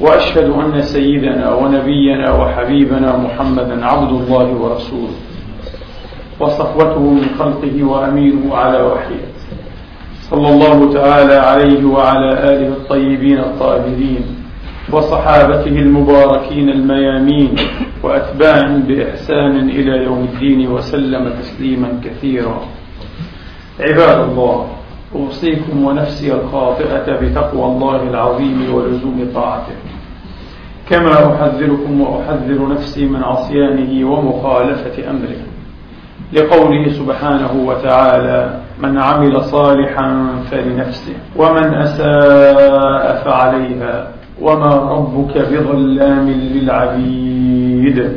وأشهد أن سيدنا ونبينا وحبيبنا محمدا عبد الله ورسوله وصفوته من خلقه وأمينه على وحيه. صلى الله تعالى عليه وعلى آله الطيبين الطاهرين وصحابته المباركين الميامين وأتباعهم بإحسان إلى يوم الدين وسلم تسليما كثيرا. عباد الله أوصيكم ونفسي الخاطئة بتقوى الله العظيم ولزوم طاعته. كما أحذركم وأحذر نفسي من عصيانه ومخالفة أمره. لقوله سبحانه وتعالى من عمل صالحا فلنفسه ومن أساء فعليها وما ربك بظلام للعبيد.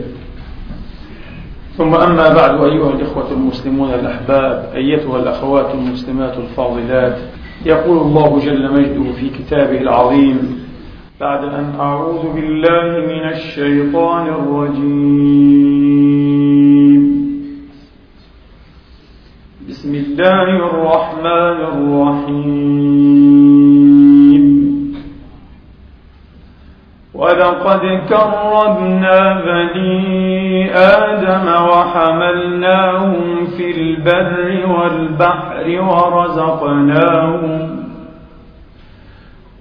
ثم أما بعد أيها الإخوة المسلمون الأحباب أيتها الأخوات المسلمات الفاضلات يقول الله جل مجده في كتابه العظيم بعد أن أعوذ بالله من الشيطان الرجيم. بسم الله الرحمن الرحيم. ولقد كرمنا بني آدم وحملناهم في البر والبحر ورزقناهم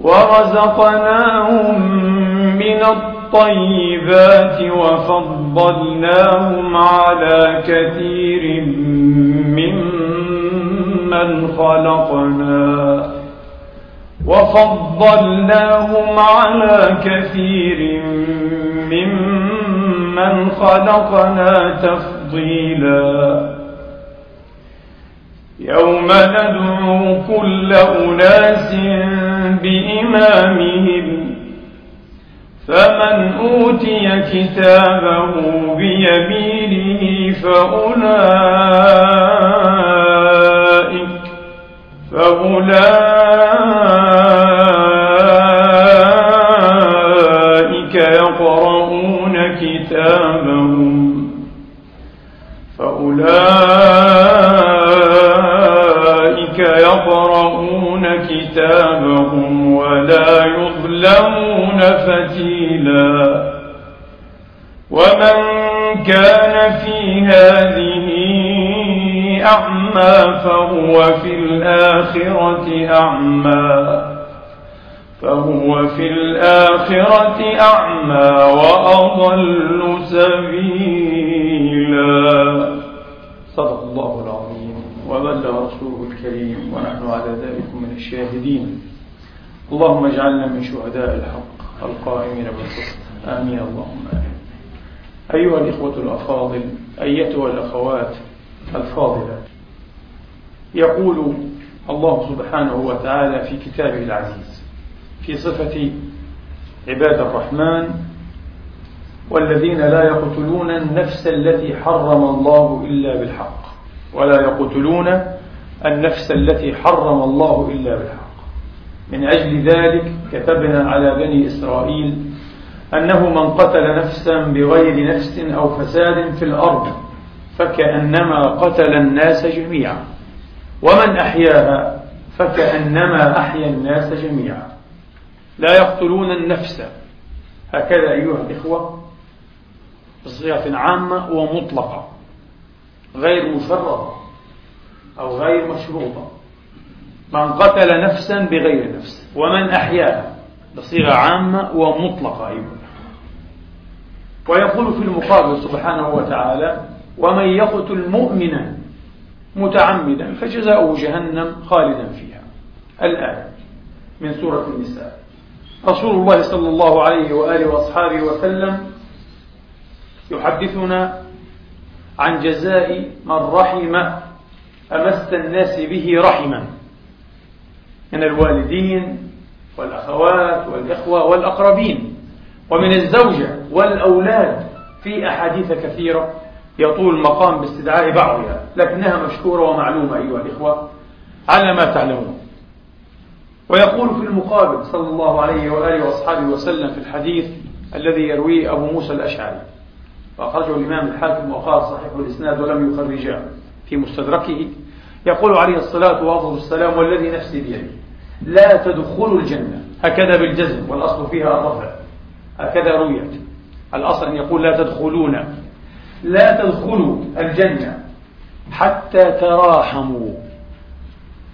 ورزقناهم من الطيبات وفضلناهم على كثير ممن خلقنا. وفضلناهم على كثير ممن خلقنا تفضيلا. يوم ندعو كل أناس بإمامهم فمن أوتي كتابه بيمينه فأولئك فأولئك كتابهم ولا يظلمون فتيلا. ومن كان في هذه أعمى فهو في الآخرة أعمى. فهو في الآخرة أعمى وأضل سبيلا. وبلغ رسوله الكريم ونحن على ذلك من الشاهدين. اللهم اجعلنا من شهداء الحق القائمين بالقسط. آمين. اللهم آمين. أيها الإخوة الأفاضل أيتها الأخوات الفاضلة يقول الله سبحانه وتعالى في كتابه العزيز في صفة عباد الرحمن والذين لا يقتلون النفس التي حرم الله إلا بالحق ولا يقتلون النفس التي حرم الله إلا بالحق. من أجل ذلك كتبنا على بني إسرائيل أنه من قتل نفسا بغير نفس أو فساد في الأرض فكأنما قتل الناس جميعا. ومن أحياها فكأنما أحيا الناس جميعا. لا يقتلون النفس. هكذا أيها الإخوة بصيغة عامة ومطلقة غير مشرطة أو غير مشروطة. من قتل نفسا بغير نفس ومن أحياها بصيغة عامة ومطلقة أيضا. ويقول في المقابل سبحانه وتعالى ومن يقتل مؤمنا متعمدا فجزاؤه جهنم خالدا فيها. الآية من سورة النساء. رسول الله صلى الله عليه وآله وأصحابه وسلم يحدثنا عن جزاء من رحم أمس الناس به رحما. من الوالدين والأخوات والإخوة والأقربين ومن الزوجة والأولاد في أحاديث كثيرة يطول المقام باستدعاء بعضها لكنها مشكورة ومعلومة أيها الإخوة على ما تعلمون. ويقول في المقابل صلى الله عليه وآله وأصحابه وسلم في الحديث الذي يرويه أبو موسى الأشعري. وأخرجه الإمام الحاكم وقال صحيح الإسناد ولم يخرجاه. في مستدركه يقول عليه الصلاة والسلام والذي نفسي بيده لا تدخلوا الجنة. هكذا بالجزم والأصل فيها الرفع هكذا رويت. الأصل أن يقول لا تدخلون. لا تدخلوا الجنة حتى تراحموا.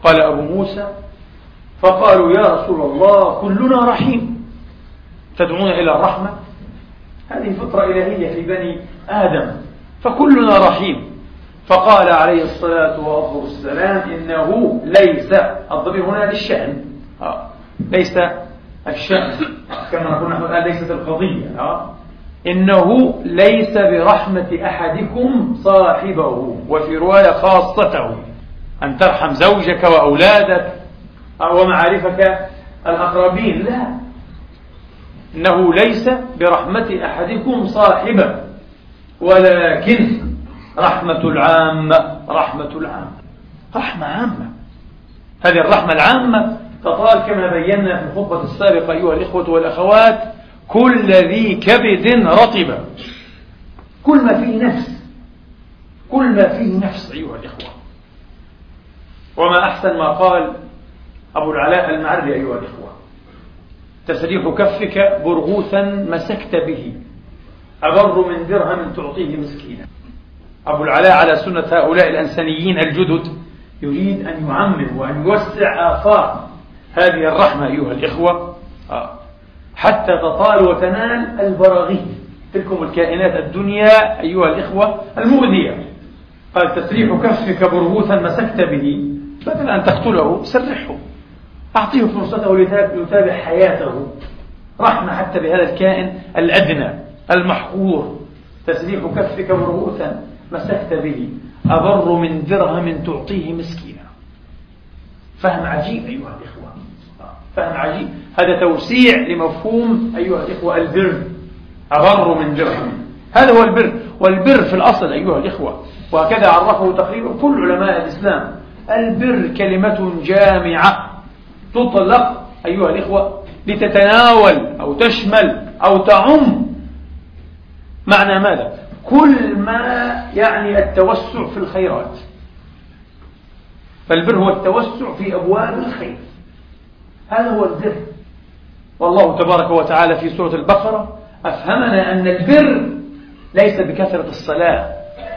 قال أبو موسى فقالوا يا رسول الله كلنا رحيم. تدعون إلى الرحمة؟ هذه فطرة إلهية في بني آدم. فكلنا رحيم. فقال عليه الصلاة والسلام إنه ليس. الضمير هنا للشأن آه. ليس الشأن. كما نقول نحن الآن ليست القضية. آه. إنه ليس برحمة أحدكم صاحبه وفي رواية خاصته أن ترحم زوجك وأولادك ومعارفك الأقربين. لا. إنه ليس برحمة أحدكم صاحبه ولكن رحمة العامة رحمة العامة. رحمة عامة. هذه الرحمة العامة تطال كما بينا في الخطبة السابقة أيها الإخوة والأخوات كل ذي كبد رطبة كل ما فيه نفس. كل ما فيه نفس أيها الإخوة. وما أحسن ما قال أبو العلاء المعري أيها الإخوة. تسريح كفك برغوثا مسكت به. أبر من درهم تعطيه مسكينا. أبو العلاء على سنة هؤلاء الأنسانيين الجدد يريد أن يعمم وأن يوسع آفاق هذه الرحمة أيها الإخوة. آه. حتى تطال وتنال البراغيث. تلكم الكائنات الدنيا أيها الإخوة المؤذية قال تسريح كفك برغوثا مسكت به. بدل أن تقتله سرحه. أعطيه فرصته ليتابع حياته. رحمة حتى بهذا الكائن الأدنى المحقور. تسريح كفك برغوثا مسكت به. أبر من درهم تعطيه مسكينا. فهم عجيب أيها الإخوة. فهم عجيب. هذا توسيع لمفهوم أيها الإخوة البر. أبر من درهم. هذا هو البر. والبر في الأصل أيها الإخوة وهكذا عرفه تقريبا كل علماء الإسلام. البر كلمة جامعة تطلق أيها الإخوة لتتناول أو تشمل أو تعم. معنى ماذا؟ كل ما يعني التوسع في الخيرات. فالبر هو التوسع في أبواب الخير. هذا هو البر. والله تبارك وتعالى في سورة البقرة أفهمنا أن البر ليس بكثرة الصلاة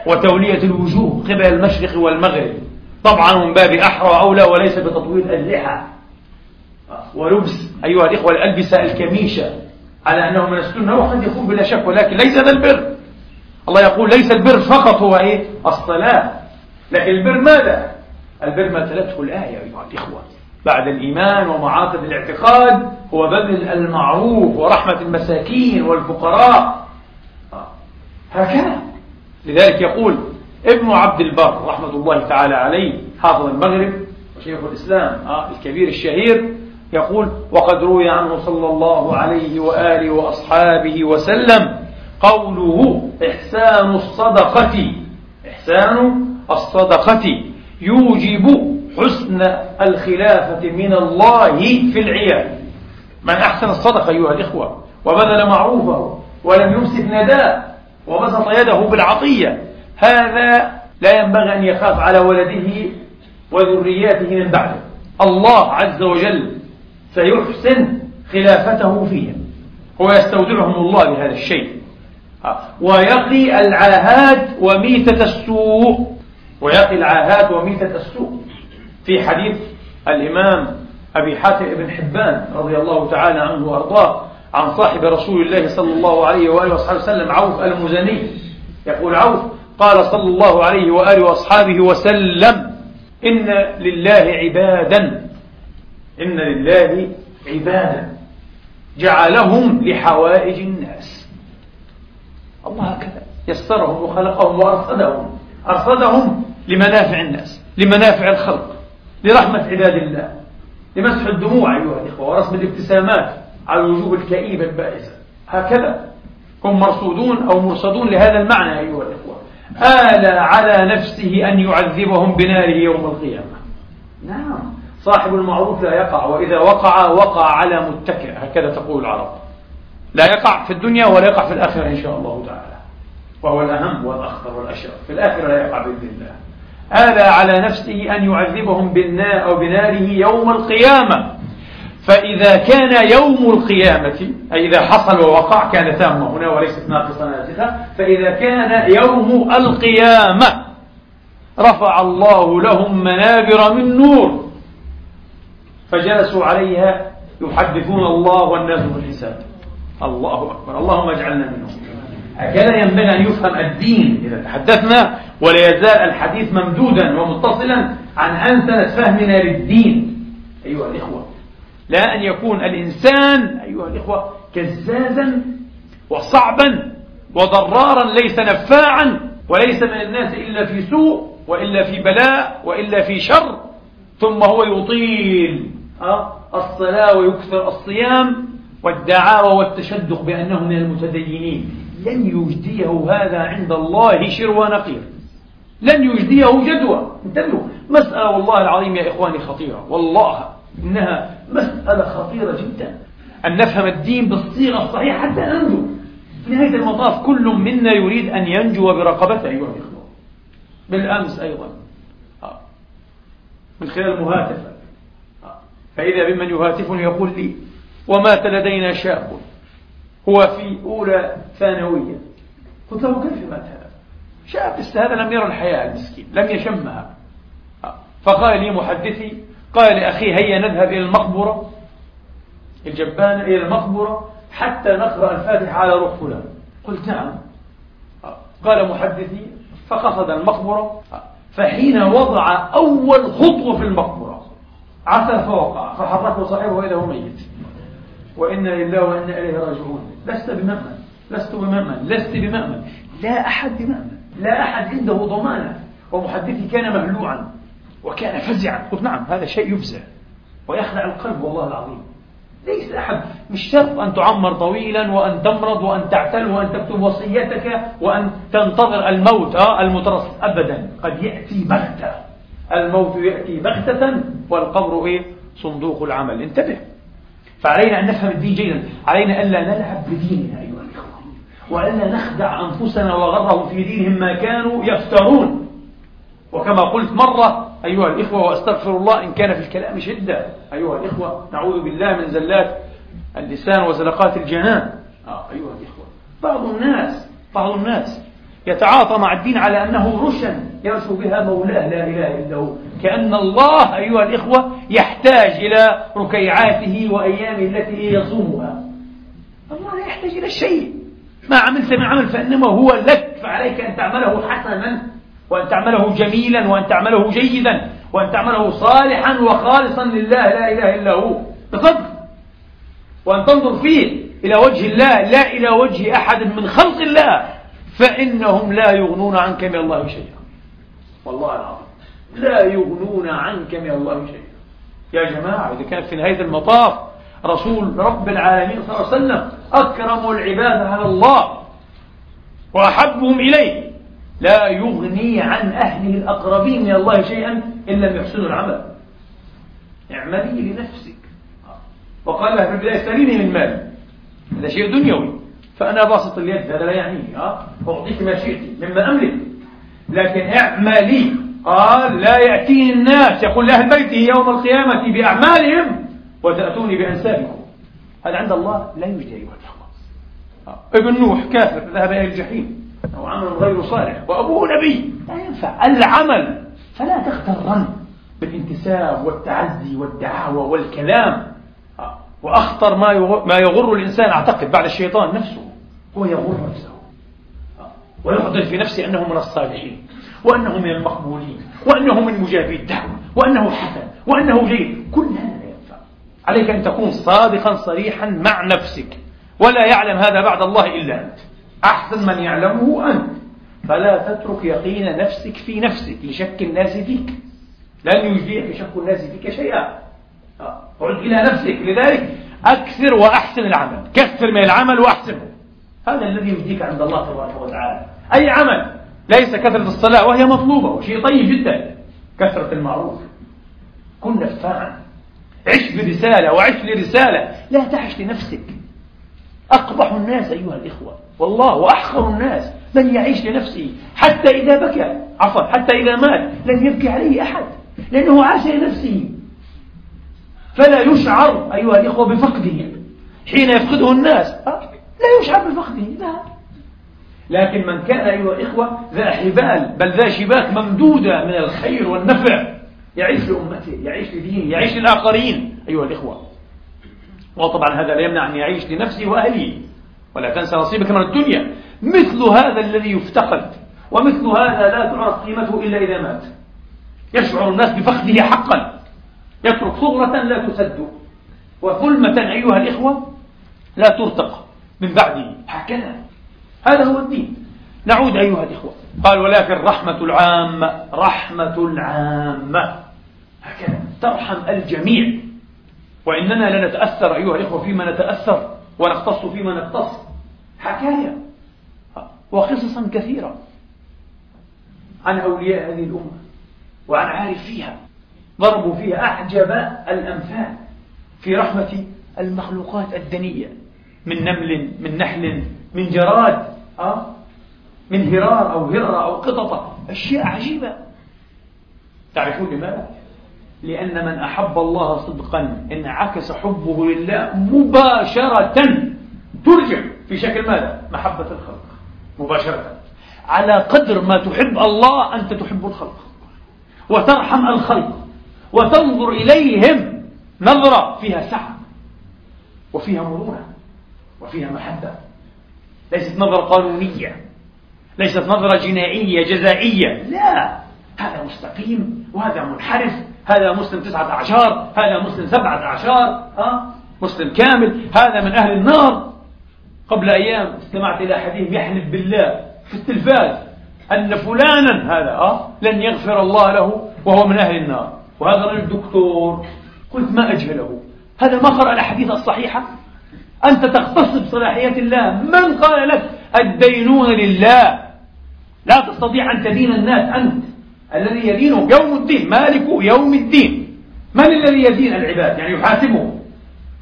وتولية الوجوه قبل المشرق والمغرب. طبعا من باب أحرى أولى وليس بتطويل اللحى ولبس أيها الإخوة الألبسة الكميشة. على أنه من السنة وقد يكون بلا شك ولكن ليس ذا البر. الله يقول ليس البر فقط هو إيه؟ الصلاة. لكن البر ماذا؟ البر ما تلته الآية أيها الإخوة. بعد الإيمان ومعاقد الاعتقاد هو بذل المعروف ورحمة المساكين والفقراء. هكذا. لذلك يقول ابن عبد البر رحمة الله تعالى عليه حافظ المغرب وشيخ الإسلام آه الكبير الشهير يقول وقد روي عنه صلى الله عليه وآله وأصحابه وسلم قوله إحسان الصدقة إحسان الصدقة. يوجب حسن الخلافة من الله في العيال. من أحسن الصدقة أيها الإخوة؟ وبذل معروفه ولم يمسك نداء وبسط يده بالعطية. هذا لا ينبغي أن يخاف على ولده وذرياته من بعده. الله عز وجل سيحسن خلافته فيهم. هو يستودعهم الله بهذا الشيء. ويقي العاهات وميتة السوء. ويقي العاهات وميتة السوء. في حديث الإمام أبي حاتم بن حبان رضي الله تعالى عنه وأرضاه عن صاحب رسول الله صلى الله عليه وآله وصحبه وسلم عوف المزني. يقول عوف قال صلى الله عليه وآله وأصحابه وسلم إن لله عبادا. إن لله عبادا. جعلهم لحوائج الناس. الله هكذا. يسرهم وخلقهم وأرصدهم. أرصدهم لمنافع الناس لمنافع الخلق لرحمة عباد الله لمسح الدموع أيها الإخوة ورسم الابتسامات على الوجوه الكئيبة البائسة هكذا. هم مرصودون أو مرصدون لهذا المعنى أيها الإخوة. آل على نفسه أن يعذبهم بناره يوم القيامة. نعم. صاحب المعروف لا يقع وإذا وقع وقع على متكئ. هكذا تقول العرب. لا يقع في الدنيا ولا يقع في الآخرة إن شاء الله تعالى. وهو الأهم والأخطر والأشرف في الآخرة لا يقع بإذن الله. آلى على نفسه أن يعذبهم بالنار أو بناره يوم القيامة. فإذا كان يوم القيامة أي إذا حصل ووقع كان تامة هنا وليست ناقصة ناسخة فإذا كان يوم القيامة رفع الله لهم منابر من نور. فجلسوا عليها يحدثون الله والناس بالحساب الله أكبر. اللهم اجعلنا منهم. هكذا ينبغي أن يفهم الدين إذا تحدثنا ولا يزال الحديث ممدودا ومتصلا عن أنسنة فهمنا للدين. أيها الإخوة لا أن يكون الإنسان أيها الإخوة كزازا وصعبا وضرارا ليس نفاعا وليس من الناس إلا في سوء وإلا في بلاء وإلا في شر ثم هو يطيل. الصلاة ويكثر الصيام والدعاوى والتشدق بأنه من المتدينين. لن يجديه هذا عند الله شر ونقير. لن يجديه جدوى. انتبهوا. مسألة والله العظيم يا إخواني خطيرة. والله إنها مسألة خطيرة جدا. أن نفهم الدين بالصيغة الصحيحة حتى ننجو. في نهاية المطاف كل منا يريد أن ينجو برقبته أيها الإخوة. بالأمس أيضا. آه. من خلال المهاتفة آه. فإذا بمن يهاتفني يقول لي ومات لدينا شاب. هو في أولى ثانوية. قلت له كيف مات هذا؟ شاب هذا لم يرى الحياة المسكين لم يشمها. فقال لي محدثي قال لأخي هيا نذهب إلى المقبرة الجبانة إلى المقبرة حتى نقرأ الفاتحة على روح فلان. قلت نعم. قال محدثي فقصد المقبرة. فحين وضع أول خطوة في المقبرة عثر فوقع فحركه صاحبه وإذا هو ميت. وإنا لله وإنا إليه راجعون. لست بمأمن. لست بمأمن لست بمأمن. لا أحد بمأمن. لا أحد عنده ضمانة. ومحدثي كان مهلوعا. وكان فزعا. قلت نعم هذا شيء يفزع. ويخلع القلب والله العظيم. ليس أحد. مش شرط أن تعمر طويلا وأن تمرض وأن تعتل وأن تكتب وصيتك وأن تنتظر الموت آه المترصد. أبدا. قد يأتي بغتة. الموت يأتي بغتة والقبر إيه؟ صندوق العمل. انتبه. فعلينا أن نفهم الدين جيدا. علينا ألا نلعب بديننا أيها الإخوة وألا نخدع أنفسنا وغرهم في دينهم ما كانوا يفترون. وكما قلت مرة أيها الإخوة وأستغفر الله إن كان في الكلام شدة. أيها الإخوة نعوذ بالله من زلات اللسان وزلقات الجنان. آه أيها الإخوة بعض الناس بعض الناس يتعاطى مع الدين على أنه رشا يرشو بها مولاه لا إله إلا هو. كأن الله أيها الإخوة يحتاج إلى ركيعاته وأيامه التي يصومها. الله لا يحتاج إلى شيء. ما عملت من عمل فإنما هو لك فعليك أن تعمله حسنا وأن تعمله جميلا وأن تعمله جيدا وأن تعمله صالحا وخالصا لله لا إله إلا هو. بصدق وأن تنظر فيه إلى وجه الله لا إلى وجه أحد من خلق الله فإنهم لا يغنون عنك من الله شيئا. والله العظيم. لا يغنون عنك من الله شيئا. يا جماعة إذا كان في نهاية المطاف رسول رب العالمين صلى الله عليه وسلم أكرم العباد على الله وأحبهم إليه لا يغني عن أهله الأقربين من الله شيئا إن لم يحسنوا العمل. اعملي لنفسك. وقال لها في البداية سليني من مالي. هذا شيء دنيوي. فأنا باسط اليد هذا لا يعنيني. أعطيك ما شئت مما أملك. لكن اعملي. قال لا يأتيني الناس. يقول لأهل بيته يوم القيامة بأعمالهم وتأتوني بأنسابكم. هذا عند الله لا يوجد أيها الأخوة ابن نوح كافر ذهب إلى الجحيم. أو عمل غير صالح. وأبوه نبي. لا ينفع. العمل. فلا تغترن بالانتساب والتعزي والدعاوى والكلام. وأخطر ما ما يغر الإنسان أعتقد بعد الشيطان نفسه هو يغر نفسه. ويحضر في نفسه أنه من الصالحين. وأنه من المقبولين وأنه من مجابي الدعوة وأنه حسن وأنه جيد. كل هذا لا ينفع. عليك أن تكون صادقا صريحا مع نفسك. ولا يعلم هذا بعد الله إلا أنت. أحسن من يعلمه أنت. فلا تترك يقين نفسك في نفسك لشك الناس فيك. لن يجديك شك الناس فيك شيئا. عد إلى نفسك. لذلك أكثر وأحسن العمل. كثر من العمل وأحسنه. هذا الذي يجديك عند الله تبارك وتعالى. أي عمل؟ ليس كثرة الصلاة وهي مطلوبة وشيء طيب جدا. كثرة المعروف. كن نفاعا. عش برسالة وعش لرسالة. لا تعش لنفسك. أقبح الناس أيها الإخوة. والله وأحقر الناس من يعيش لنفسه. حتى إذا بكى. عفوا. حتى إذا مات. لن يبكي عليه أحد. لأنه عاش لنفسه. فلا يشعر أيها الإخوة بفقده. حين يفقده الناس. لا يشعر بفقده. لا. لكن من كان أيها الإخوة ذا حبال بل ذا شباك ممدودة من الخير والنفع يعيش لأمته يعيش لدينه يعيش للآخرين أيها الإخوة. وطبعا هذا لا يمنع أن يعيش لنفسه وأهله. ولا تنسى نصيبك من الدنيا. مثل هذا الذي يفتقد ومثل هذا لا تعرف قيمته إلا إذا مات. يشعر الناس بفقده حقا. يترك صغرة لا تسد. وظلمة أيها الإخوة لا ترتق من بعده. هكذا. هذا هو الدين. نعود أيها الإخوة. قال ولكن رحمة العامة رحمة العامة. هكذا. ترحم الجميع. وإننا لنتأثر أيها الإخوة فيما نتأثر ونختص فيما نختص. حكاية. وقصصا كثيرة. عن أولياء هذه الأمة. وعن عارفيها. ضربوا فيها أعجب الأمثال في رحمة المخلوقات الدنية. من نمل من نحل من جراد أه؟ من هرار أو هرة أو قططة. أشياء عجيبة. تعرفون لماذا؟ لأن من أحب الله صدقا انعكس حبه لله مباشرة. ترجع في شكل ماذا؟ محبة الخلق. مباشرة. على قدر ما تحب الله أنت تحب الخلق. وترحم الخلق. وتنظر إليهم نظرة فيها سعة وفيها مرونة وفيها محبة. ليست نظرة قانونية ليست نظرة جنائية جزائية. لا هذا مستقيم وهذا منحرف هذا مسلم تسعة أعشار هذا مسلم سبعة أعشار ها؟ مسلم كامل هذا من أهل النار. قبل أيام استمعت إلى حديث يحلف بالله في التلفاز أن فلانا هذا أه لن يغفر الله له وهو من أهل النار. وهذا الرجل دكتور قلت ما أجهله؟ هذا ما قرأ الأحاديث الصحيحة؟ أنت تختص بصلاحية الله. من قال لك الدينون لله؟ لا تستطيع أن تدين الناس أنت الذي يدين يوم الدين مالك يوم الدين. من الذي يدين العباد؟ يعني يحاسبهم.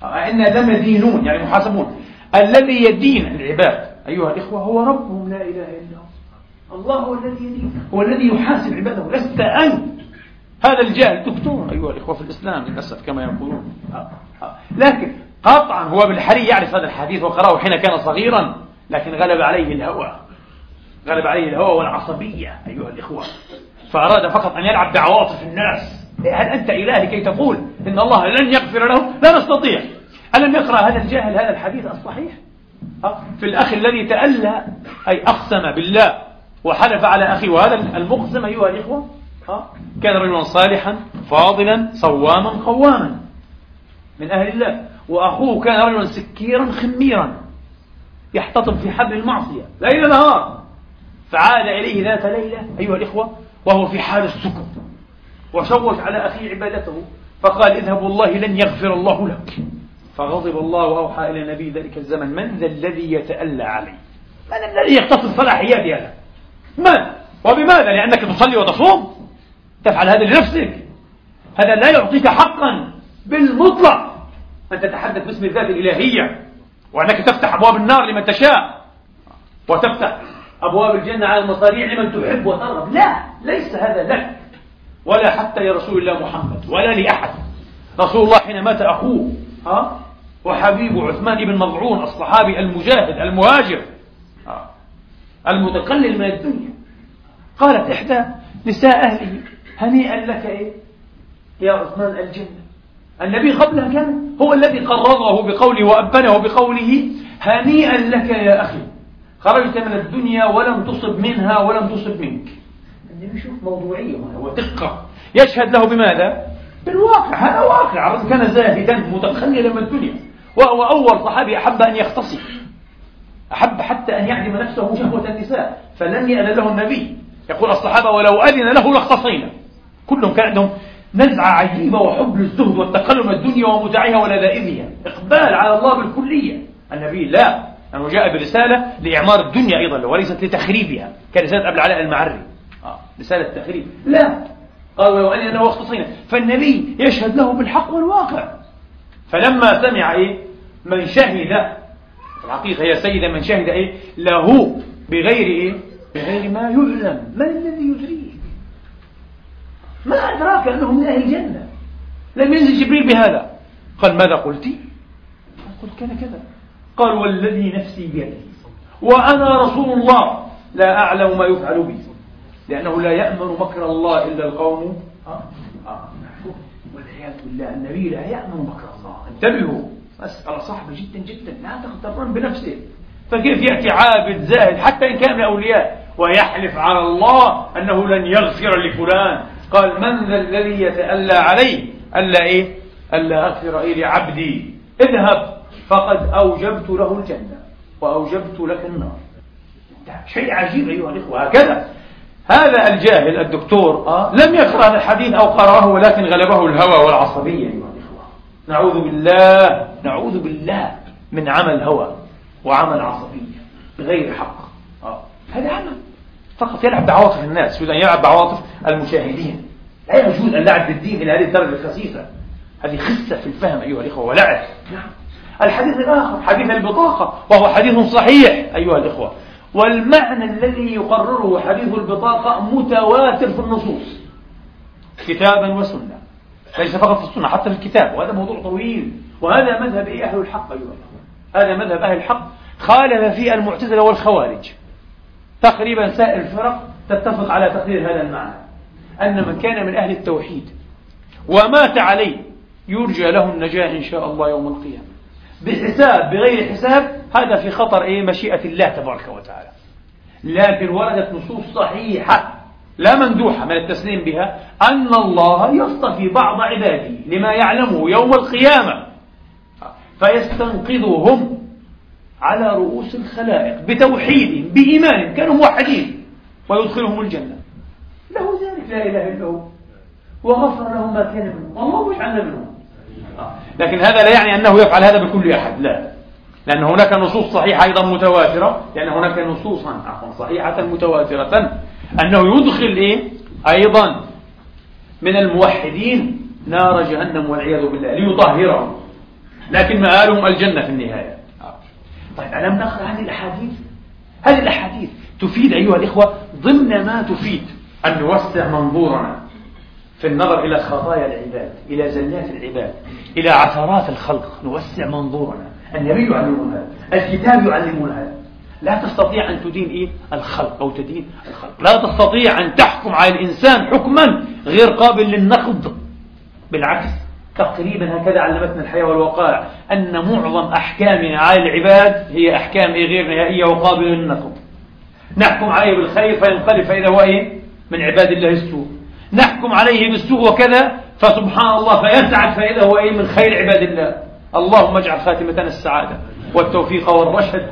إن لم يدينون يعني يحاسبون الذي يدين العباد. أيها الإخوة هو ربهم لا إله إلا هو. الله هو الذي يدين. هو الذي يحاسب عباده. لست أنت. هذا الجاهل. دكتور أيها الإخوة في الإسلام للأسف كما يقولون. آه، آه. لكن قطعا هو بالحري يعرف هذا الحديث وقرأه حين كان صغيرا لكن غلب عليه الهوى. غلب عليه الهوى والعصبية أيها الإخوة. فأراد فقط أن يلعب بعواطف الناس. هل أنت إله لكي تقول إن الله لن يغفر له؟ لا نستطيع. ألم يقرأ هذا الجاهل هذا الحديث الصحيح؟ آه، في الأخ الذي تألى أي أقسم بالله وحلف على أخيه وهذا المقسم أيها الإخوة كان رجلا صالحا فاضلا صواما قواما من أهل الله. وأخوه كان رجلا سكيرا خميرا يحتطب في حبل المعصية. ليل نهار. فعاد إليه ذات ليلة أيها الإخوة وهو في حال السكر وشوش على أخيه عبادته فقال اذهب والله لن يغفر الله لك. فغضب الله وأوحى إلى نبي ذلك الزمن من ذا الذي يتألى عليه من الذي يختص صلاحيات هذا من؟ وبماذا؟ لأنك تصلي وتصوم؟ تفعل هذا لنفسك. هذا لا يعطيك حقا بالمطلق. أن تتحدث باسم الذات الإلهية وأنك تفتح أبواب النار لمن تشاء. وتفتح أبواب الجنة على المصاريع لمن تحب وترغب. لا ليس هذا لك. ولا حتى لرسول الله محمد ولا لأحد. رسول الله حين مات أخوه ها وحبيب عثمان بن مضعون الصحابي المجاهد المهاجر المتقلل من الدنيا قالت إحدى نساء أهله هنيئا لك إيه؟ يا عثمان الجنة. النبي قبلها كان هو الذي قرضه بقوله وأبنه بقوله هنيئا لك يا أخي خرجت من الدنيا ولم تصب منها ولم تصب منك. النبي شوف موضوعية ودقة. يشهد له بماذا؟ بالواقع هذا واقع. كان زاهدا متخللا من الدنيا. وهو أول صحابي أحب أن يختصي أحب حتى أن يعدم نفسه شهوة النساء. فلم يأذن له النبي. يقول الصحابة ولو أذن له لاختصينا. كلهم كان عندهم نزعة عجيبة وحب للزهد والتقلب الدنيا ومتعها ولذائذها إقبال على الله بالكلية. النبي لا. أنه جاء برسالة لإعمار الدنيا أيضا وليست لتخريبها كرسالة أبو العلاء المعري. آه. رسالة تخريب. لا. قال ولو أني أنا واختصينا فالنبي يشهد له بالحق والواقع. فلما سمع إيه؟ من شهد الحقيقة هي سيدة من شهد إيه؟ له بغير إيه؟ بغير ما يعلم. من الذي يدريه؟ ما أدراك أنه من أهل الجنة. لم ينزل جبريل بهذا. قال ماذا قلت؟ قلت كذا كذا. قال والذي نفسي بيده. وأنا رسول الله. لا أعلم ما يفعل بي. لأنه لا يأمن مكر الله إلا القوم. آه. آه. والعياذ بالله النبي لا يأمن مكر الله. انتبهوا. مسألة صعبة جدا جدا. لا تغترن بنفسه. فكيف يأتي عابد زاهد حتى إن كان من أولياء ويحلف على الله أنه لن يغفر لفلان؟ قال من ذا الذي يتألى عليه ألا إيه؟ ألا أغفر إيه لعبدي اذهب فقد أوجبت له الجنة وأوجبت لك النار. شيء عجيب أيها الإخوة. هكذا. هذا الجاهل الدكتور آه لم يقرأ الحديث أو قرأه ولكن غلبه الهوى والعصبية أيها الإخوة. نعوذ بالله نعوذ بالله من عمل هوى وعمل عصبية بغير حق. آه. هذا عمل. فقط يلعب بعواطف الناس يريد أن يلعب بعواطف المشاهدين. لا يجوز أن لعب بالدين إلى هذه الدرجة الخسيسة هذه خسة في الفهم أيها الإخوة ولعب. نعم. الحديث الآخر حديث البطاقة وهو حديث صحيح أيها الإخوة. والمعنى الذي يقرره حديث البطاقة متواتر في النصوص. كتابا وسنة. ليس فقط في السنة حتى في الكتاب. وهذا موضوع طويل. وهذا مذهب أهل الحق أيها الأخوة. هذا مذهب أهل الحق. خالف فيه المعتزلة والخوارج. تقريبا سائر الفرق تتفق على تقرير هذا المعنى أن من كان من أهل التوحيد ومات عليه يرجى له النجاة إن شاء الله يوم القيامة. بحساب بغير حساب هذا في خطر إيه؟ مشيئة الله تبارك وتعالى. لكن وردت نصوص صحيحة لا مندوحة من التسليم بها أن الله يصطفي بعض عباده لما يعلمه يوم القيامة فيستنقذهم على رؤوس الخلائق بتوحيد بإيمان كانوا موحدين ويدخلهم الجنة. له ذلك لا إله إلا هو. وغفر لهم ما كان منهم. والله يجعلنا منهم. لكن هذا لا يعني أنه يفعل هذا بكل أحد لا. لأن هناك نصوص صحيحة أيضا متواترة. لأن هناك نصوصا عفوا صحيحة متواترة أنه يدخل إيه؟ أيضا من الموحدين نار جهنم والعياذ بالله ليطهرهم. لكن مآلهم الجنة في النهاية. طيب ألم نقرأ هذه الأحاديث؟ هذه الأحاديث تفيد أيها الإخوة ضمن ما تفيد. أن نوسع منظورنا في النظر إلى خطايا العباد إلى زلات العباد إلى عثرات الخلق. نوسع منظورنا. النبي يعلمنا الكتاب يعلمنا لا تستطيع أن تدين إيه؟ الخلق أو تدين الخلق. لا تستطيع أن تحكم على الإنسان حكما غير قابل للنقد. بالعكس تقريبا هكذا علمتنا الحياة والوقائع أن معظم أحكامنا على العباد هي أحكام إيه غير نهائية وقابلة للنقد نحكم عليه بالخير فينقلب فإذا هو إيه؟ من عباد الله السوء. نحكم عليه بالسوء وكذا فسبحان الله فيسعد فإذا هو إيه؟ من خير عباد الله. اللهم اجعل خاتمتنا السعادة والتوفيق والرشد.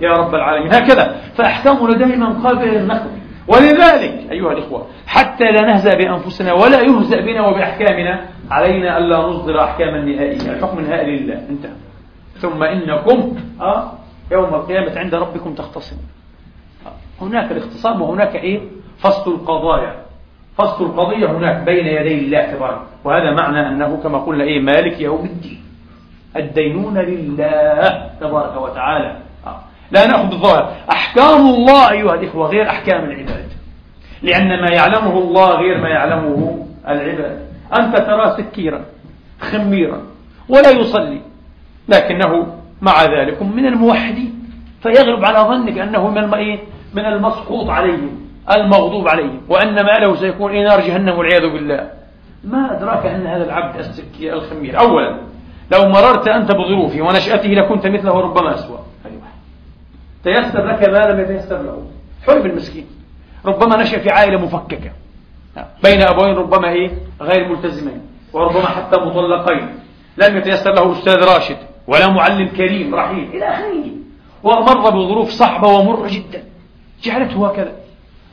يا رب العالمين. هكذا. فأحكامنا دائما قابلة للنقد ولذلك أيها الإخوة حتى لا نهزأ بأنفسنا ولا يهزأ بنا وبأحكامنا علينا ألا نصدر أحكاما نهائية الحكم النهائي لله. انتهى. ثم إنكم آه. يوم القيامة عند ربكم تختصمون. آه. هناك الاختصام وهناك إيه؟ فصل القضايا. فصل القضية هناك بين يدي الله تبارك. وهذا معنى أنه كما قلنا إيه؟ مالك يوم الدين. الدينون لله تبارك وتعالى. آه. لا نأخذ بالظاهر أحكام الله أيها الإخوة غير أحكام العباد. لأن ما يعلمه الله غير ما يعلمه العباد. أنت ترى سكيرا خميرا ولا يصلي لكنه مع ذلك من الموحدين. فيغلب على ظنك أنه من من المسقوط عليهم المغضوب عليهم. وأن ماله سيكون إيه؟ نار جهنم والعياذ بالله. ما أدراك أن هذا العبد السكي الخمير. أولا لو مررت أنت بظروفه ونشأته لكنت مثله ربما أسوأ. تيسر لك ما لم يتيسر له. حلم المسكين. ربما نشأ في عائلة مفككة. بين أبوين ربما إيه؟ غير ملتزمين وربما حتى مطلقين. لم يتيسر له أستاذ راشد ولا معلم كريم رحيم. إلى آخره ومر بظروف صعبة ومرة جدا. جعلته هكذا.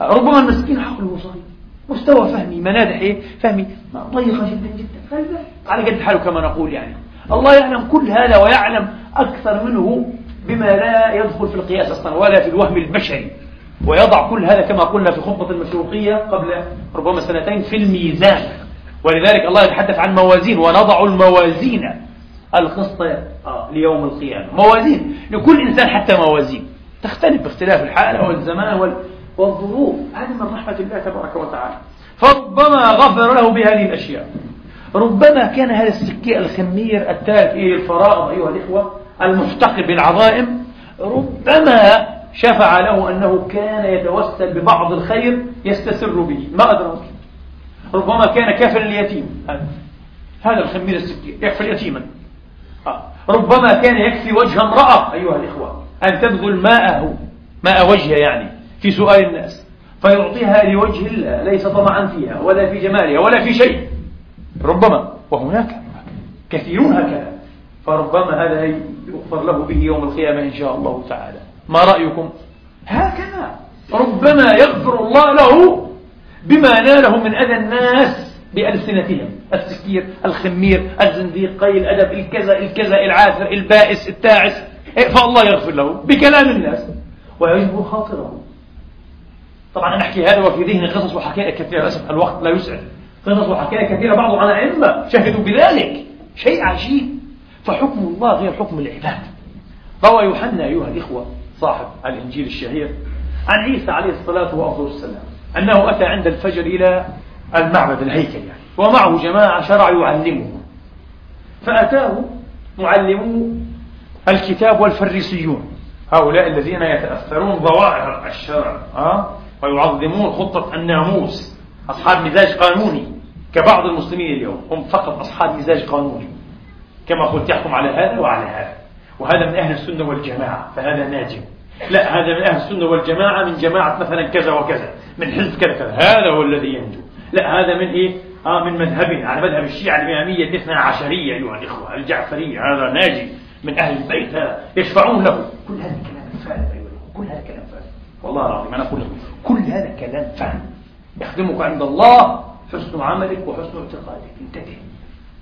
ربما المسكين عقله صغير مستوى فهمي منادح إيه؟ فهمي ضيقة جدا جدا. على قد حاله كما نقول يعني. الله يعلم كل هذا ويعلم أكثر منه بما لا يدخل في القياس أصلا ولا في الوهم البشري. ويضع كل هذا كما قلنا في خطبة المشروقية قبل ربما سنتين في الميزان. ولذلك الله يتحدث عن موازين ونضع الموازين القسط آه، ليوم القيامة. موازين. لكل إنسان حتى موازين. تختلف باختلاف الحالة والزمان والظروف. هذه من رحمة الله تبارك وتعالى. فربما غفر له بهذه الأشياء. ربما كان هذا السكي الخمير التالف إلى الفرائض أيها الإخوة المفتقر بالعظائم ربما شفع له أنه كان يتوسل ببعض الخير يستسر به. ما أدرك ربما كان كافلا اليتيم هذا. الخمير السكي يكفي يتيما آه. ربما كان يكفي وجه امرأة. أيها الإخوة. أن تبذل ماءه. ماء وجهه يعني. في سؤال الناس. فيعطيها لوجه الله. ليس طمعا فيها. ولا في جمالها. ولا في شيء. ربما. وهناك. كثيرون هكذا. فربما هذا يغفر له به يوم القيامة إن شاء الله تعالى. ما رأيكم؟ هكذا. ربما يغفر الله له بما ناله من أذى الناس بألسنتهم. السكير الخمير الزنديق قيل الأدب الكذا الكذا العاثر البائس التاعس. إيه، فالله يغفر له بكلام الناس ويجبر خاطره. طبعا أنا أحكي هذا وفي ذهني قصص وحكاية كثيرة للأسف الوقت لا يسعد. قصص وحكاية كثيرة بعض عن أئمة شهدوا بذلك. شيء عجيب. فحكم الله غير حكم العباد. روى يوحنا أيها الإخوة صاحب الإنجيل الشهير عن عيسى عليه الصلاة والسلام أنه أتى عند الفجر إلى المعبد الهيكل يعني ومعه جماعة شرع يعلمه فأتاه معلمو الكتاب والفريسيون هؤلاء الذين يتأثرون ظواهر الشرع أه؟ ويعظمون خطة الناموس أصحاب مزاج قانوني كبعض المسلمين اليوم هم فقط أصحاب مزاج قانوني كما قلت يحكم على هذا وعلى هذا وهذا من أهل السنة والجماعة فهذا ناجم. لا هذا من أهل السنة والجماعة من جماعة مثلا كذا وكذا من حزب كذا كذا هذا هو الذي ينجو. لا هذا من إيه؟ آه من مذهبنا على مذهب الشيعة الإمامية الاثنى عشرية أيها الإخوة الجعفرية هذا ناجي من أهل البيت هذا يشفعون له. كل هذا كلام فارغ أيها الإخوة كل هذا كلام فارغ والله العظيم أنا أقول لكم كل هذا كلام فارغ يخدمك عند الله حسن عملك وحسن اعتقادك. انتبه.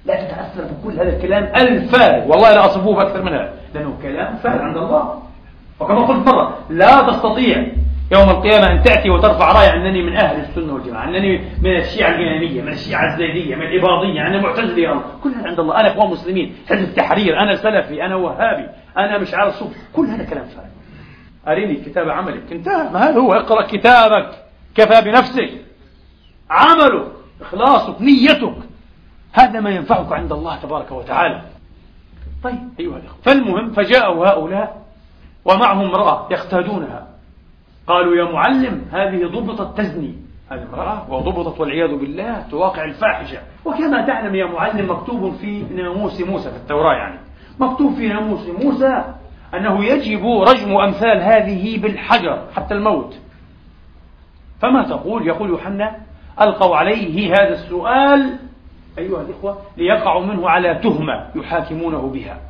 لا تتأثر بكل هذا الكلام الفارغ والله لا أصفوه بأكثر من هذا لأنه كلام فارغ عند الله. وكما قلت مرة لا تستطيع يوم القيامة أن تأتي وترفع راية أنني من أهل السنة والجماعة أنني من الشيعة الإمامية من الشيعة الزيدية من الإباضية أنا معتزلي كل هذا عند الله. أنا إخوان مسلمين حزب التحرير أنا سلفي أنا وهابي أنا مش على الصوف. كل هذا كلام فارغ. أريني كتاب عملك. انتهى. ما هذا هو؟ اقرأ كتابك. كفى بنفسك. عملك. إخلاصك. نيتك. هذا ما ينفعك عند الله تبارك وتعالى. طيب أيها الأخوة فالمهم فجاءوا هؤلاء ومعهم امرأة يختادونها قالوا يا معلم هذه ضبطت تزني. هذه امرأة وضبطت والعياذ بالله تواقع الفاحشة. وكما تعلم يا معلم مكتوب في ناموس موسى في التوراة يعني. مكتوب في ناموس موسى أنه يجب رجم أمثال هذه بالحجر حتى الموت. فما تقول؟ يقول يوحنا ألقوا عليه هذا السؤال أيها الإخوة ليقعوا منه على تهمة يحاكمونه بها.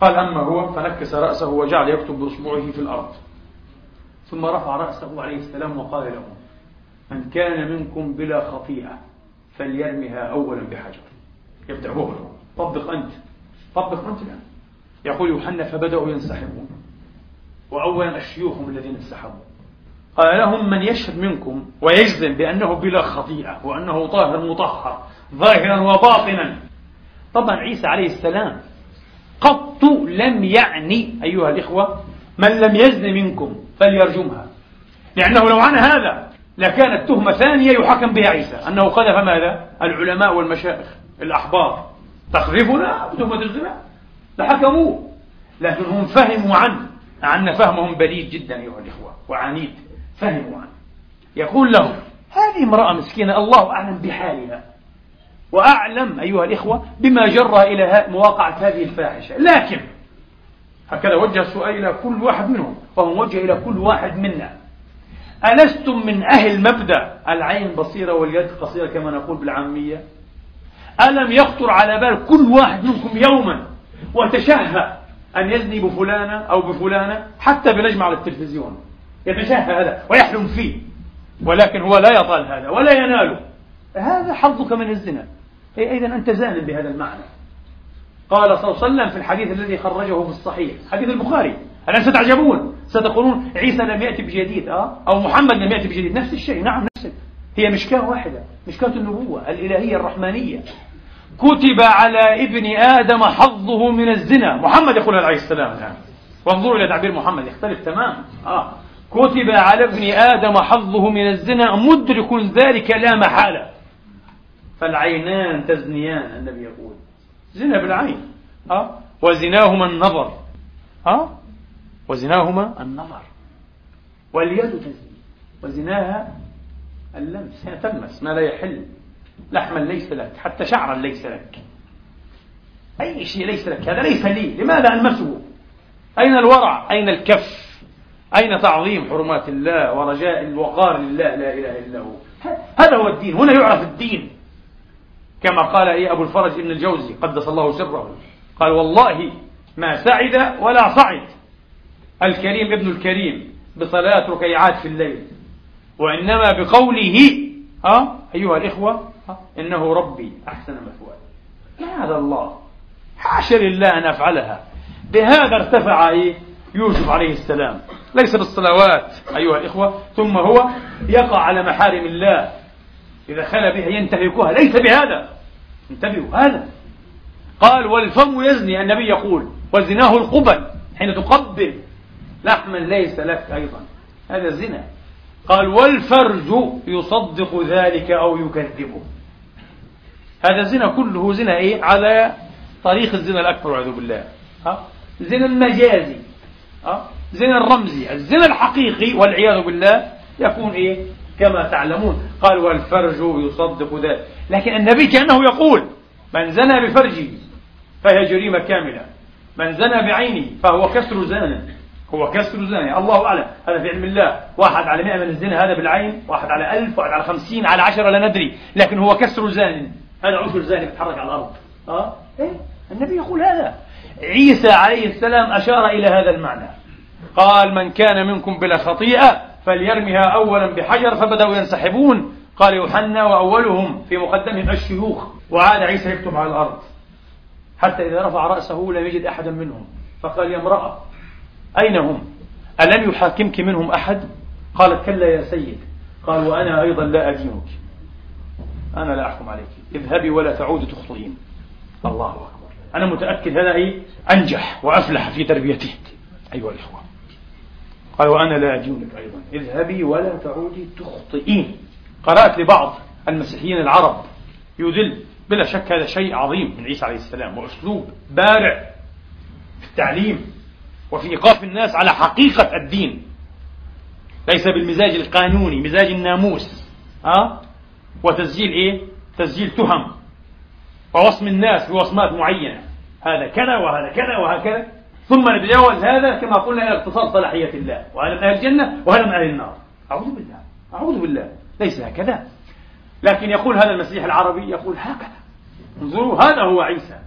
قال أما هو فنكس رأسه وجعل يكتب بأصبعه في الأرض. ثم رفع رأسه عليه السلام وقال له من كان منكم بلا خطيئة فليرمها أولا بحجر. يبدأ هو طبق أنت طبق أنت الآن. يقول يوحنا فبدأوا ينسحبون. وأولا الشيوخ هم الذين انسحبوا. قال لهم من يشهد منكم ويجزم بأنه بلا خطيئة وأنه طاهر مطهر ظاهرا وباطنا. طبعا عيسى عليه السلام قط لم يعني أيها الإخوة من لم يزن منكم فليرجمها. لأنه لو عن هذا لكانت تهمة ثانية يحكم بها عيسى. أنه قذف ماذا؟ العلماء والمشايخ الأحبار تقذفنا؟ بتهمة الزنا لحكموه. لكن هم فهموا عنه عنا فهمهم بليد جدا أيها الإخوة وعنيد. فهموا عنه. يقول لهم هذه امرأة مسكينة الله أعلم بحالها. وأعلم أيها الإخوة بما جرى إلى مواقعة هذه الفاحشة. لكن هكذا وجه السؤال إلى كل واحد منهم وهو موجه إلى كل واحد منا. ألستم من أهل مبدأ العين بصيرة واليد قصيرة كما نقول بالعامية؟ ألم يخطر على بال كل واحد منكم يوما وتشهى أن يزني بفلانة أو بفلانة حتى بنجم على التلفزيون؟ يتشهى هذا ويحلم فيه. ولكن هو لا يطال هذا ولا يناله. هذا حظك من الزنا. إذا أنت زان بهذا المعنى. قال صلى الله عليه وسلم في الحديث الذي خرجه في الصحيح حديث البخاري. الآن ستعجبون؟ ستقولون عيسى لم يأتي بجديد أه؟ أو محمد لم يأتي بجديد. نفس الشيء نعم نفس هي مشكاة واحدة مشكاة النبوة الإلهية الرحمانية. كتب على ابن آدم حظه من الزنا. محمد يقول عليه السلام الآن. وانظروا إلى تعبير محمد يختلف تماما. آه. كتب على ابن آدم حظه من الزنا مدرك ذلك لا محالة. فالعينان تزنيان النبي يقول. زنا بالعين أه؟ وزناهما النظر أه؟ وزناهما النظر. واليد تزني وزناها اللمس. هي تلمس ما لا يحل. لحما ليس لك حتى شعرا ليس لك. أي شيء ليس لك هذا ليس لي لماذا ألمسه؟ أين الورع؟ أين الكف؟ أين تعظيم حرمات الله ورجاء الوقار لله لا إله إلا هو؟ هذا هو الدين هنا يعرف الدين. كما قال إيه أبو الفرج ابن الجوزي قدس الله سره. قال والله ما سعد ولا صعد. الكريم ابن الكريم بصلاة ركيعات في الليل. وإنما بقوله أه أيها الإخوة إنه ربي أحسن مثواي. هذا الله حاشا لله أن أفعلها. بهذا ارتفع إيه؟ يوسف عليه السلام. ليس بالصلوات أيها الإخوة. ثم هو يقع على محارم الله. إذا خلى بها ينتهكها. ليس بهذا. انتبهوا هذا. قال والفم يزني. النبي يقول وزناه القبل حين تقبل. لحما ليس لك أيضا. هذا زنا. قال والفرج يصدق ذلك أو يكذبه. هذا الزنا كله زنا إيه؟ على طريق الزنا الأكبر والعياذ بالله. ها؟ زنا المجازي ها زنا الرمزي الزنا الحقيقي والعياذ بالله يكون إيه؟ كما تعلمون. قال والفرج يصدق ذلك. لكن النبي كأنه يقول من زنى بفرجه فهي جريمة كاملة. من زنى بعينه فهو كسر زان هو كسر زاني الله أعلم. هذا في علم الله. واحد على مئة من الزنا هذا بالعين واحد على ألف واحد على خمسين على عشرة لا ندري. لكن هو كسر زان هذا عشر زاني بيتحرك على الأرض. أه؟ إيه؟ النبي يقول هذا. عيسى عليه السلام أشار إلى هذا المعنى. قال من كان منكم بلا خطيئة فليرمها أولا بحجر فبدأوا ينسحبون. قال يوحنا وأولهم في مقدمهم الشيوخ. وعاد عيسى يكتب على الأرض. حتى إذا رفع رأسه لم يجد أحدا منهم. فقال يا امرأة أين هم؟ ألم يحاكمك منهم أحد؟ قالت كلا يا سيد. قال وأنا أيضا لا أدينك. أنا لا أحكم عليك. اذهبي ولا تعودي تخطئين. الله أكبر. أنا متأكد هذا إيه أنجح وأفلح في تربيته. أيها الإخوة. قال وأنا لا أدينك أيضا. اذهبي ولا تعودي تخطئين. قرأت لبعض المسيحيين العرب. يدل بلا شك هذا شيء عظيم من عيسى عليه السلام. وأسلوب بارع في التعليم وفي إيقاف الناس على حقيقة الدين. ليس بالمزاج القانوني مزاج الناموس. أه؟ وتسجيل إيه؟ تسجيل تهم. ووصم الناس بوصمات معينة. هذا كذا وهذا كذا وهكذا. ثم نتجاوز هذا كما قلنا إلى اختصاص صلاحية الله. وهذا من أهل الجنة وهذا من أهل النار. أعوذ بالله. أعوذ بالله. ليس هكذا. لكن يقول هذا المسيح العربي يقول هكذا. انظروا هذا هو عيسى.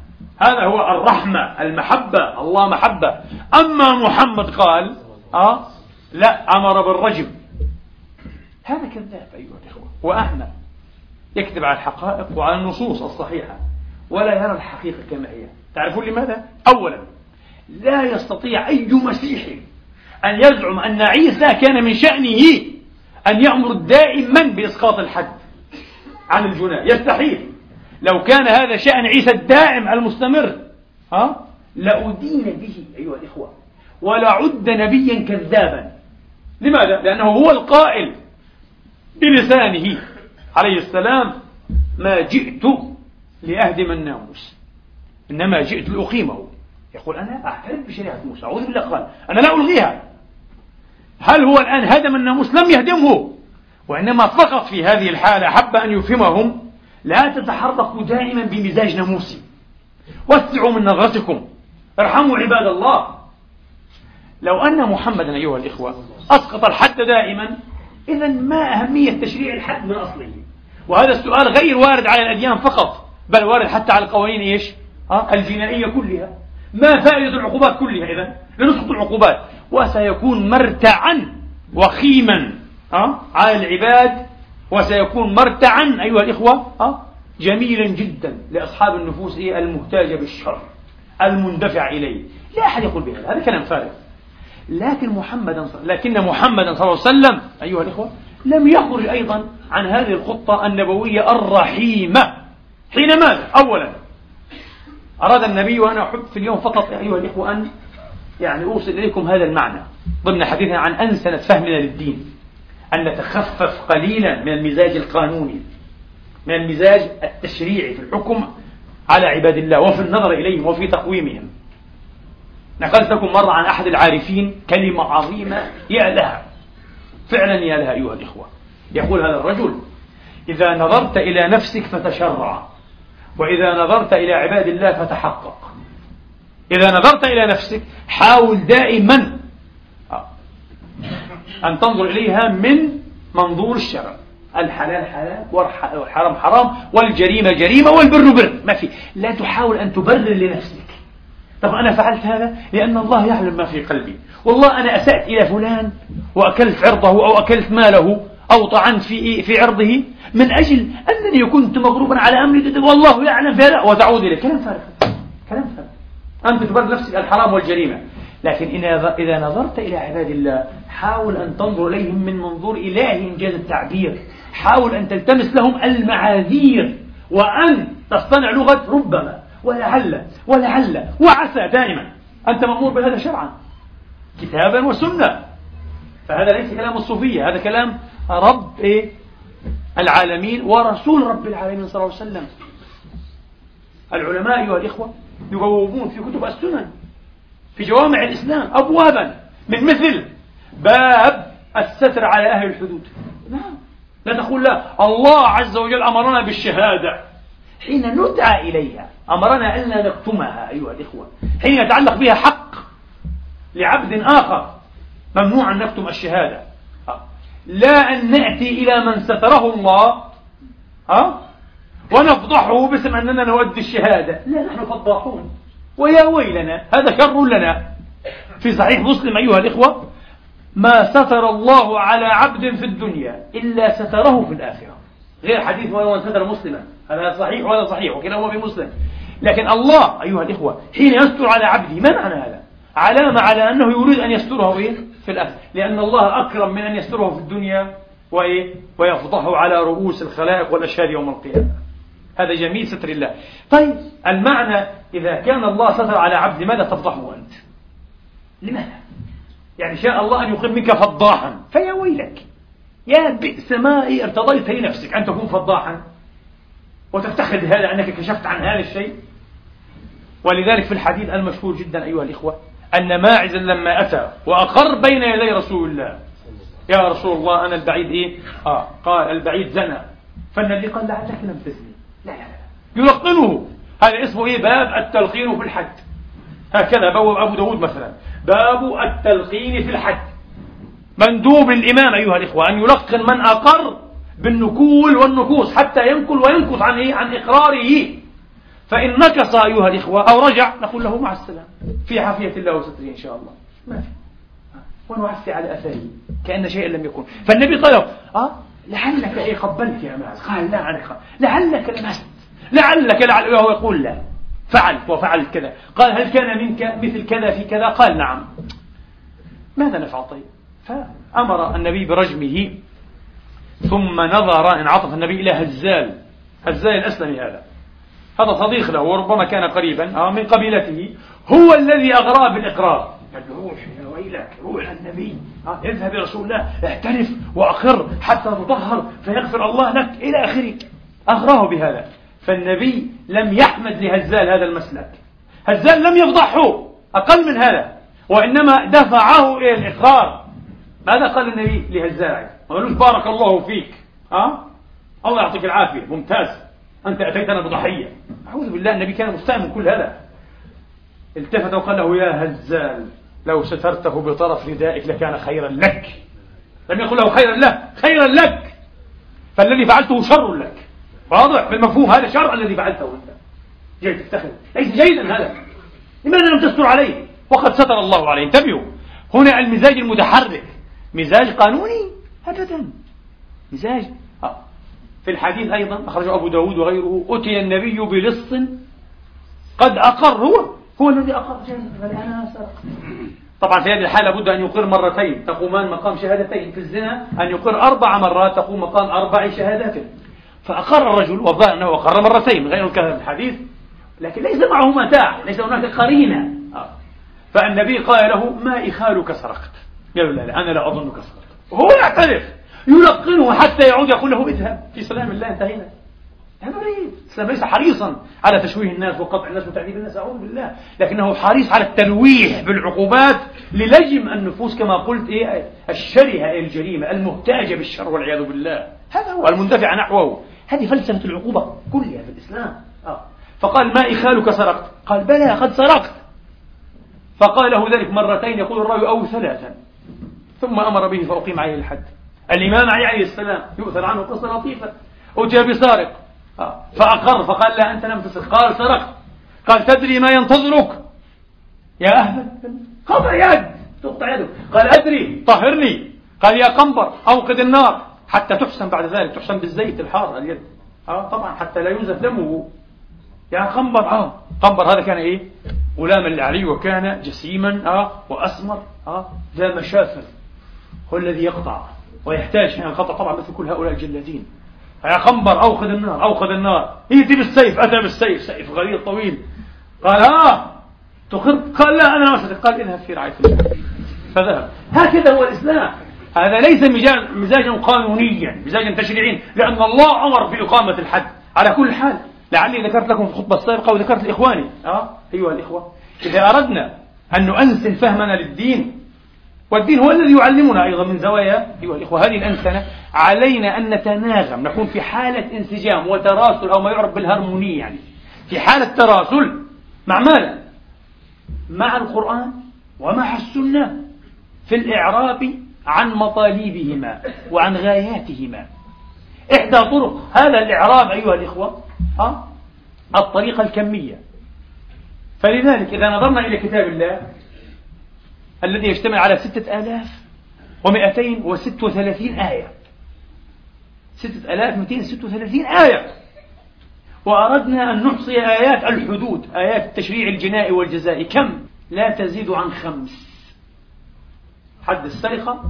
هذا هو الرحمة المحبة الله محبة. أما محمد قال آه لا أمر بالرجم. هذا كذاب أيها الإخوة. وأحمد يكذب على الحقائق وعلى النصوص الصحيحة. ولا يرى الحقيقة كما هي تعرفون لماذا؟ أولا لا يستطيع أي مسيحي أن يزعم أن عيسى كان من شأنه أن يأمر دائما بإسقاط الحد عن الجناه يستحيل لو كان هذا شأن عيسى الدائم المستمر ها لأدين به أيها الإخوة ولعد نبيا كذابا لماذا؟ لأنه هو القائل بلسانه عليه السلام ما جئت لأهدم الناموس إنما جئت لأقيمه. يقول أنا أعترف بشريعة موسى. أعوذ بالله قال أنا لا ألغيها. هل هو الآن هدم الناموس؟ لم يهدمه. وإنما فقط في هذه الحالة حب أن يفهمهم. لا تتحركوا دائما بمزاج ناموسي. وسعوا من نظرتكم. ارحموا عباد الله. لو أن محمدا أيها الإخوة أسقط الحد دائما إذا ما أهمية تشريع الحد من أصله؟ وهذا السؤال غير وارد على الأديان فقط. بل وارد حتى على القوانين إيش؟ ها؟ الجنائية كلها. ما فائدة العقوبات كلها إذا لنسقط العقوبات. وسيكون مرتعا وخيما. ها؟ على العباد. وسيكون مرتعا أيها الإخوة ها؟ جميلا جدا لأصحاب النفوس المهتاجة بالشر المندفع إليه. لا أحد يقول بهذا هذا كلام فارغ. لكن محمدا لكن محمدا صلى الله عليه وسلم أيها الإخوة لم يخرج أيضا عن هذه الخطة النبوية الرحيمة. حين ماذا؟ أولا أراد النبي وأنا أحب في اليوم فقط أيها الإخوة أن يعني أوصل إليكم هذا المعنى ضمن حديثنا عن أنسنة فهمنا للدين أن نتخفف قليلا من المزاج القانوني من المزاج التشريعي في الحكم على عباد الله وفي النظر إليهم وفي تقويمهم. نقلت لكم مرة عن أحد العارفين كلمة عظيمة يا لها. فعلا يا لها أيها الإخوة. يقول هذا الرجل إذا نظرت إلى نفسك فتشرع. وإذا نظرت إلى عباد الله فتحقق. إذا نظرت إلى نفسك حاول دائما أن تنظر إليها من منظور الشرع. الحلال حلال والحرام حرام والجريمة جريمة والبر بر. ما في. لا تحاول أن تبرر لنفسك. طب أنا فعلت هذا؟ لأن الله يعلم ما في قلبي. والله أنا أسأت إلى فلان وأكلت عرضه أو أكلت ماله أو طعنت في في عرضه. من أجل أنني كنت مغروبا على أمري. والله يعلم هذا وتعود إليه. كلام فارغ. كلام فارغ. أنت تبرر نفسك الحرام والجريمة. لكن إذا نظرت إلى عباد الله حاول أن تنظر إليهم من منظور إلهي إنجاز التعبير. حاول أن تلتمس لهم المعاذير وأن تصطنع لغة ربما ولعل ولعل وعسى دائما. أنت مأمور بهذا شرعا. كتابا وسنة. فهذا ليس كلام الصوفية. هذا كلام رب إيه؟ العالمين ورسول رب العالمين صلى الله عليه وسلم. العلماء أيها الإخوة يبوبون في كتب السنن في جوامع الإسلام أبوابا من مثل باب الستر على أهل الحدود. نعم. لا تقول لا الله عز وجل أمرنا بالشهادة. حين ندعى إليها أمرنا ألا نكتمها أيها الإخوة. حين يتعلق بها حق لعبد آخر ممنوع أن نكتم الشهادة. لا أن نأتي إلى من ستره الله ها؟ ونفضحه باسم أننا نؤدي الشهادة. لا نحن فضاحون. ويا ويلنا هذا شر لنا. في صحيح مسلم أيها الإخوة ما ستر الله على عبد في الدنيا إلا ستره في الآخرة. غير حديث ومن ستر مسلما. هذا صحيح وهذا صحيح وكلاهما في مسلم. لكن الله أيها الإخوة حين يستر على عبده ما معنى هذا؟ علامة على أنه يريد أن يستره إيه؟ في الآخرة لأن الله أكرم من أن يستره في الدنيا وإيه؟ ويفضحه على رؤوس الخلائق والأشهاد يوم القيامة. هذا جميل ستر الله. طيب المعنى إذا كان الله ستر على عبد ماذا تفضحه أنت؟ لماذا؟ يعني شاء الله أن يقيم منك فضاحا. فيا ويلك. يا بئس ما ارتضيت لنفسك أن تكون فضاحا. وتفتخر بهذا أنك كشفت عن هذا الشيء. ولذلك في الحديث المشهور جدا أيها الإخوة أن ماعزا لما أتى وأقر بين يدي رسول الله. يا رسول الله أنا البعيد إيه؟ آه قال البعيد زنى. فالنبي قال لعلك لم تزني. لا لا لا. يلقنه. هذا اسمه إيه؟ باب التلقين في الحد هكذا بوب أبو داود مثلا. باب التلقين في الحد مندوب الإمام أيها الإخوة أن يلقن من أقر بالنكول والنكوص حتى ينكل وينكص عن إيه؟ عن إقراره. فإن نكص أيها الإخوة أو رجع نقول له مع السلامة. في عافية الله وستره إن شاء الله. ما في. ونعفي على أثره كأن شيئا لم يكن. فالنبي له أه لعلك إيه قبلت يا معاذ. قال لا عنك لعلك لمست. لعلك لعل وهو يقول لا. فعلت وفعلت كذا. قال هل كان منك مثل كذا في كذا؟ قال نعم. ماذا نفعل؟ طيب. فأمر النبي برجمه. ثم نظر انعطف النبي إلى هزال. هزال الأسلمي هذا. هذا صديق له وربما كان قريبا آه، من قبيلته. هو الذي أغراه بالإقرار. قال له روح يا ويلك روح النبي. آه، اذهب يا رسول الله اعترف وأقر حتى تطهر فيغفر الله لك إلى آخره أغراه بهذا. فالنبي لم يحمد لهزال هذا المسلك. هزال لم يفضحه أقل من هذا وإنما دفعه إلى الإقرار. ماذا قال النبي لهزال؟ ما بارك الله فيك. أه؟ الله يعطيك العافية ممتاز. أنت أتيتنا بضحية. أعوذ بالله النبي كان مستأمن كل هذا. التفت وقال له يا هزال لو سترته بطرف ردائك لكان خيرا لك. لم يقل له خيرا له خيرا لك. فالذي فعلته شر لك. واضح بالمفهوم هذا شر الذي فعلته أنت. جاي تفتخر ليس جيدا هذا. لماذا لم تستر عليه؟ وقد ستر الله عليه. انتبهوا. هنا المزاج المتحرك. مزاج قانوني. ابدا مزاج. آه. في الحديث أيضا أخرجه أبو داود وغيره أتي النبي بلص قد أقر هو هو الذي أقر جنة. طبعا في هذه الحالة لابد أن يقر مرتين تقومان مقام شهادتين. في الزنا أن يقر أربع مرات تقوم مقام أربع شهادات. فأقر الرجل والظاهر أنه أقر مرتين غير الكلام الحديث. لكن ليس معه متاع ليس هناك قرينة. آه. فالنبي قال له ما إخالك سرقت. قال لا لا أنا لا أظنك سرقت. وهو يعترف. يلقنه حتى يعود يقول له اذهب في سلام الله انتهينا. هذا مريض. الإسلام ليس حريصا على تشويه الناس وقطع الناس وتعذيب الناس أعوذ بالله. لكنه حريص على التلويح بالعقوبات للجم النفوس كما قلت إيه الشرهة الجريمة المهتاجة بالشر والعياذ بالله. هذا هو المندفع نحوه. هذه فلسفة العقوبة كلها في الإسلام. آه. فقال ما إخالك سرقت؟ قال بلى قد سرقت. فقال له ذلك مرتين يقول الراوي أو ثلاثا. ثم أمر به فأقيم عليه الحد. الإمام علي عليه السلام يؤثر عنه قصة لطيفة. أتي بسارق آه. فأقر فقال لا أنت لم تسرق. قال سرقت. قال تدري ما ينتظرك؟ يا أهل قطع يد. تقطع يده. قال أدري طهرني. قال يا قنبر أوقد النار. حتى تحسن بعد ذلك. تحسن بالزيت الحار اليد. آه طبعا حتى لا ينزف دمه. يا قنبر. آه. قنبر هذا كان إيه؟ غلاما لعلي وكان جسيما آه وأسمر. آه ذا مشافر هو الذي يقطع. ويحتاج حين القطع طبعا مثل كل هؤلاء الجلادين. يا خنبر أوقد النار أوقد النار. ائتي بالسيف أتى بالسيف سيف غليظ طويل. قال آه تقر قال لا أنا ما قال اذهب في رعاية الله. فذهب. هكذا هو الإسلام. هذا ليس مزاجا قانونيا مزاجا تشريعيا لأن الله أمر بإقامة الحد. على كل حال لعلي ذكرت لكم في الخطبة السابقة وذكرت لإخواني. آه أيها الإخوة إذا أردنا أن نؤنسن فهمنا للدين والدين هو الذي يعلمنا أيضا من زوايا أيها الإخوة هذه الأنسنة علينا أن نتناغم نكون في حالة انسجام وتراسل أو ما يعرف بالهرمونية يعني في حالة تراسل مع ماذا؟ مع القرآن ومع السنة في الإعراب عن مطالبهما وعن غاياتهما إحدى طرق هذا الإعراب أيها الإخوة ها؟ الطريقة الكمية فلذلك إذا نظرنا إلى كتاب الله الذي يشتمل على ستة آلاف ومئتين وست وثلاثين آية. ستة آلاف مئتين ست وثلاثين آية. وأردنا أن نحصي آيات الحدود آيات التشريع الجنائي والجزائي. كم؟ لا تزيد عن خمس. حد السرقة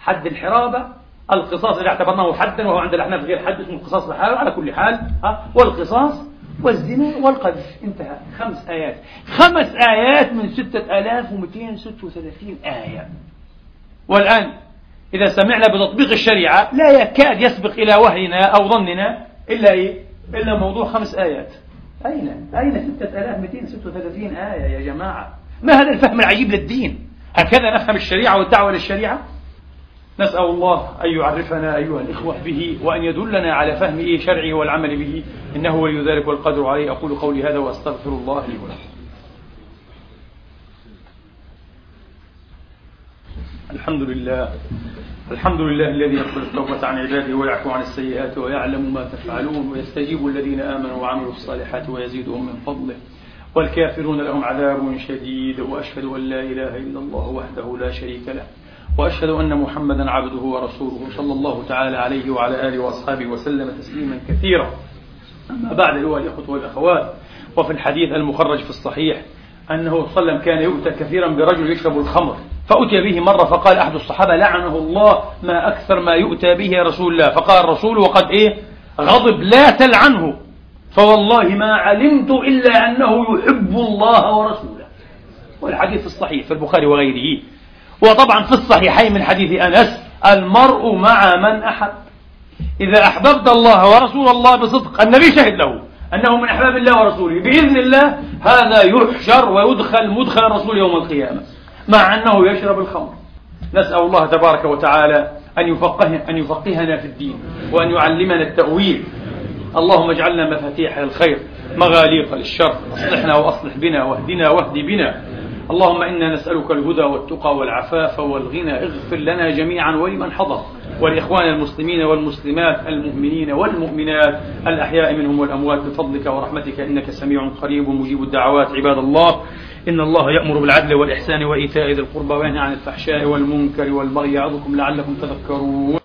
حد الحرابة القصاص إذا اعتبرناه حدا وهو عند الأحناف غير حد اسمه القصاص لحاله على كل حال ها؟ والقصاص والزنا والقذف انتهى خمس آيات خمس آيات من ستة آلاف ومئتين ستة وثلاثين آية والآن إذا سمعنا بتطبيق الشريعة لا يكاد يسبق إلى وهينا أو ظننا إلا إيه؟ إلا موضوع خمس آيات أين؟ أين ستة آلاف مئتين ستة وثلاثين آية يا جماعة؟ ما هذا الفهم العجيب للدين؟ هكذا نفهم الشريعة والدعوة للشريعة؟ نسأل الله أن يعرفنا أيها الإخوة به وأن يدلنا على فهم إيه شرعه والعمل به. إنه ولي ذلك والقدر عليه. أقول قولي هذا وأستغفر الله لي ولكم. الحمد لله. الحمد لله الذي يقبل التوبة عن عباده ويعفو عن السيئات ويعلم ما تفعلون ويستجيب الذين آمنوا وعملوا الصالحات ويزيدهم من فضله. والكافرون لهم عذاب شديد وأشهد أن لا إله إلا الله وحده لا شريك له. وأشهد أن محمدا عبده ورسوله صلى الله تعالى عليه وعلى آله وأصحابه وسلم تسليما كثيرا. أما بعد أيها الإخوة والأخوات وفي الحديث المخرج في الصحيح أنه صلى الله عليه وسلم كان يؤتى كثيرا برجل يشرب الخمر فأتي به مرة فقال أحد الصحابة لعنه الله ما أكثر ما يؤتى به يا رسول الله. فقال الرسول وقد إيه؟ غضب لا تلعنه. فوالله ما علمت إلا أنه يحب الله ورسوله. والحديث الصحيح في البخاري وغيره. وطبعا في الصحيحين من حديث أنس المرء مع من أحب. إذا أحببت الله ورسول الله بصدق النبي شهد له أنه من أحباب الله ورسوله. بإذن الله هذا يحشر ويدخل مدخل الرسول يوم القيامة مع أنه يشرب الخمر. نسأل الله تبارك وتعالى أن يفقه أن يفقهنا في الدين وأن يعلمنا التأويل. اللهم اجعلنا مفاتيح للخير مغاليق للشر أصلحنا وأصلح بنا واهدنا واهد بنا. اللهم إنا نسألك الهدى والتقى والعفاف والغنى. اغفر لنا جميعا ولمن حضر. والإخوان المسلمين والمسلمات المؤمنين والمؤمنات الأحياء منهم والأموات بفضلك ورحمتك إنك سميع قريب مجيب الدعوات. عباد الله إن الله يأمر بالعدل والإحسان وإيتاء ذي القربى وينهى عن الفحشاء والمنكر والبغي يعظكم لعلكم تذكرون.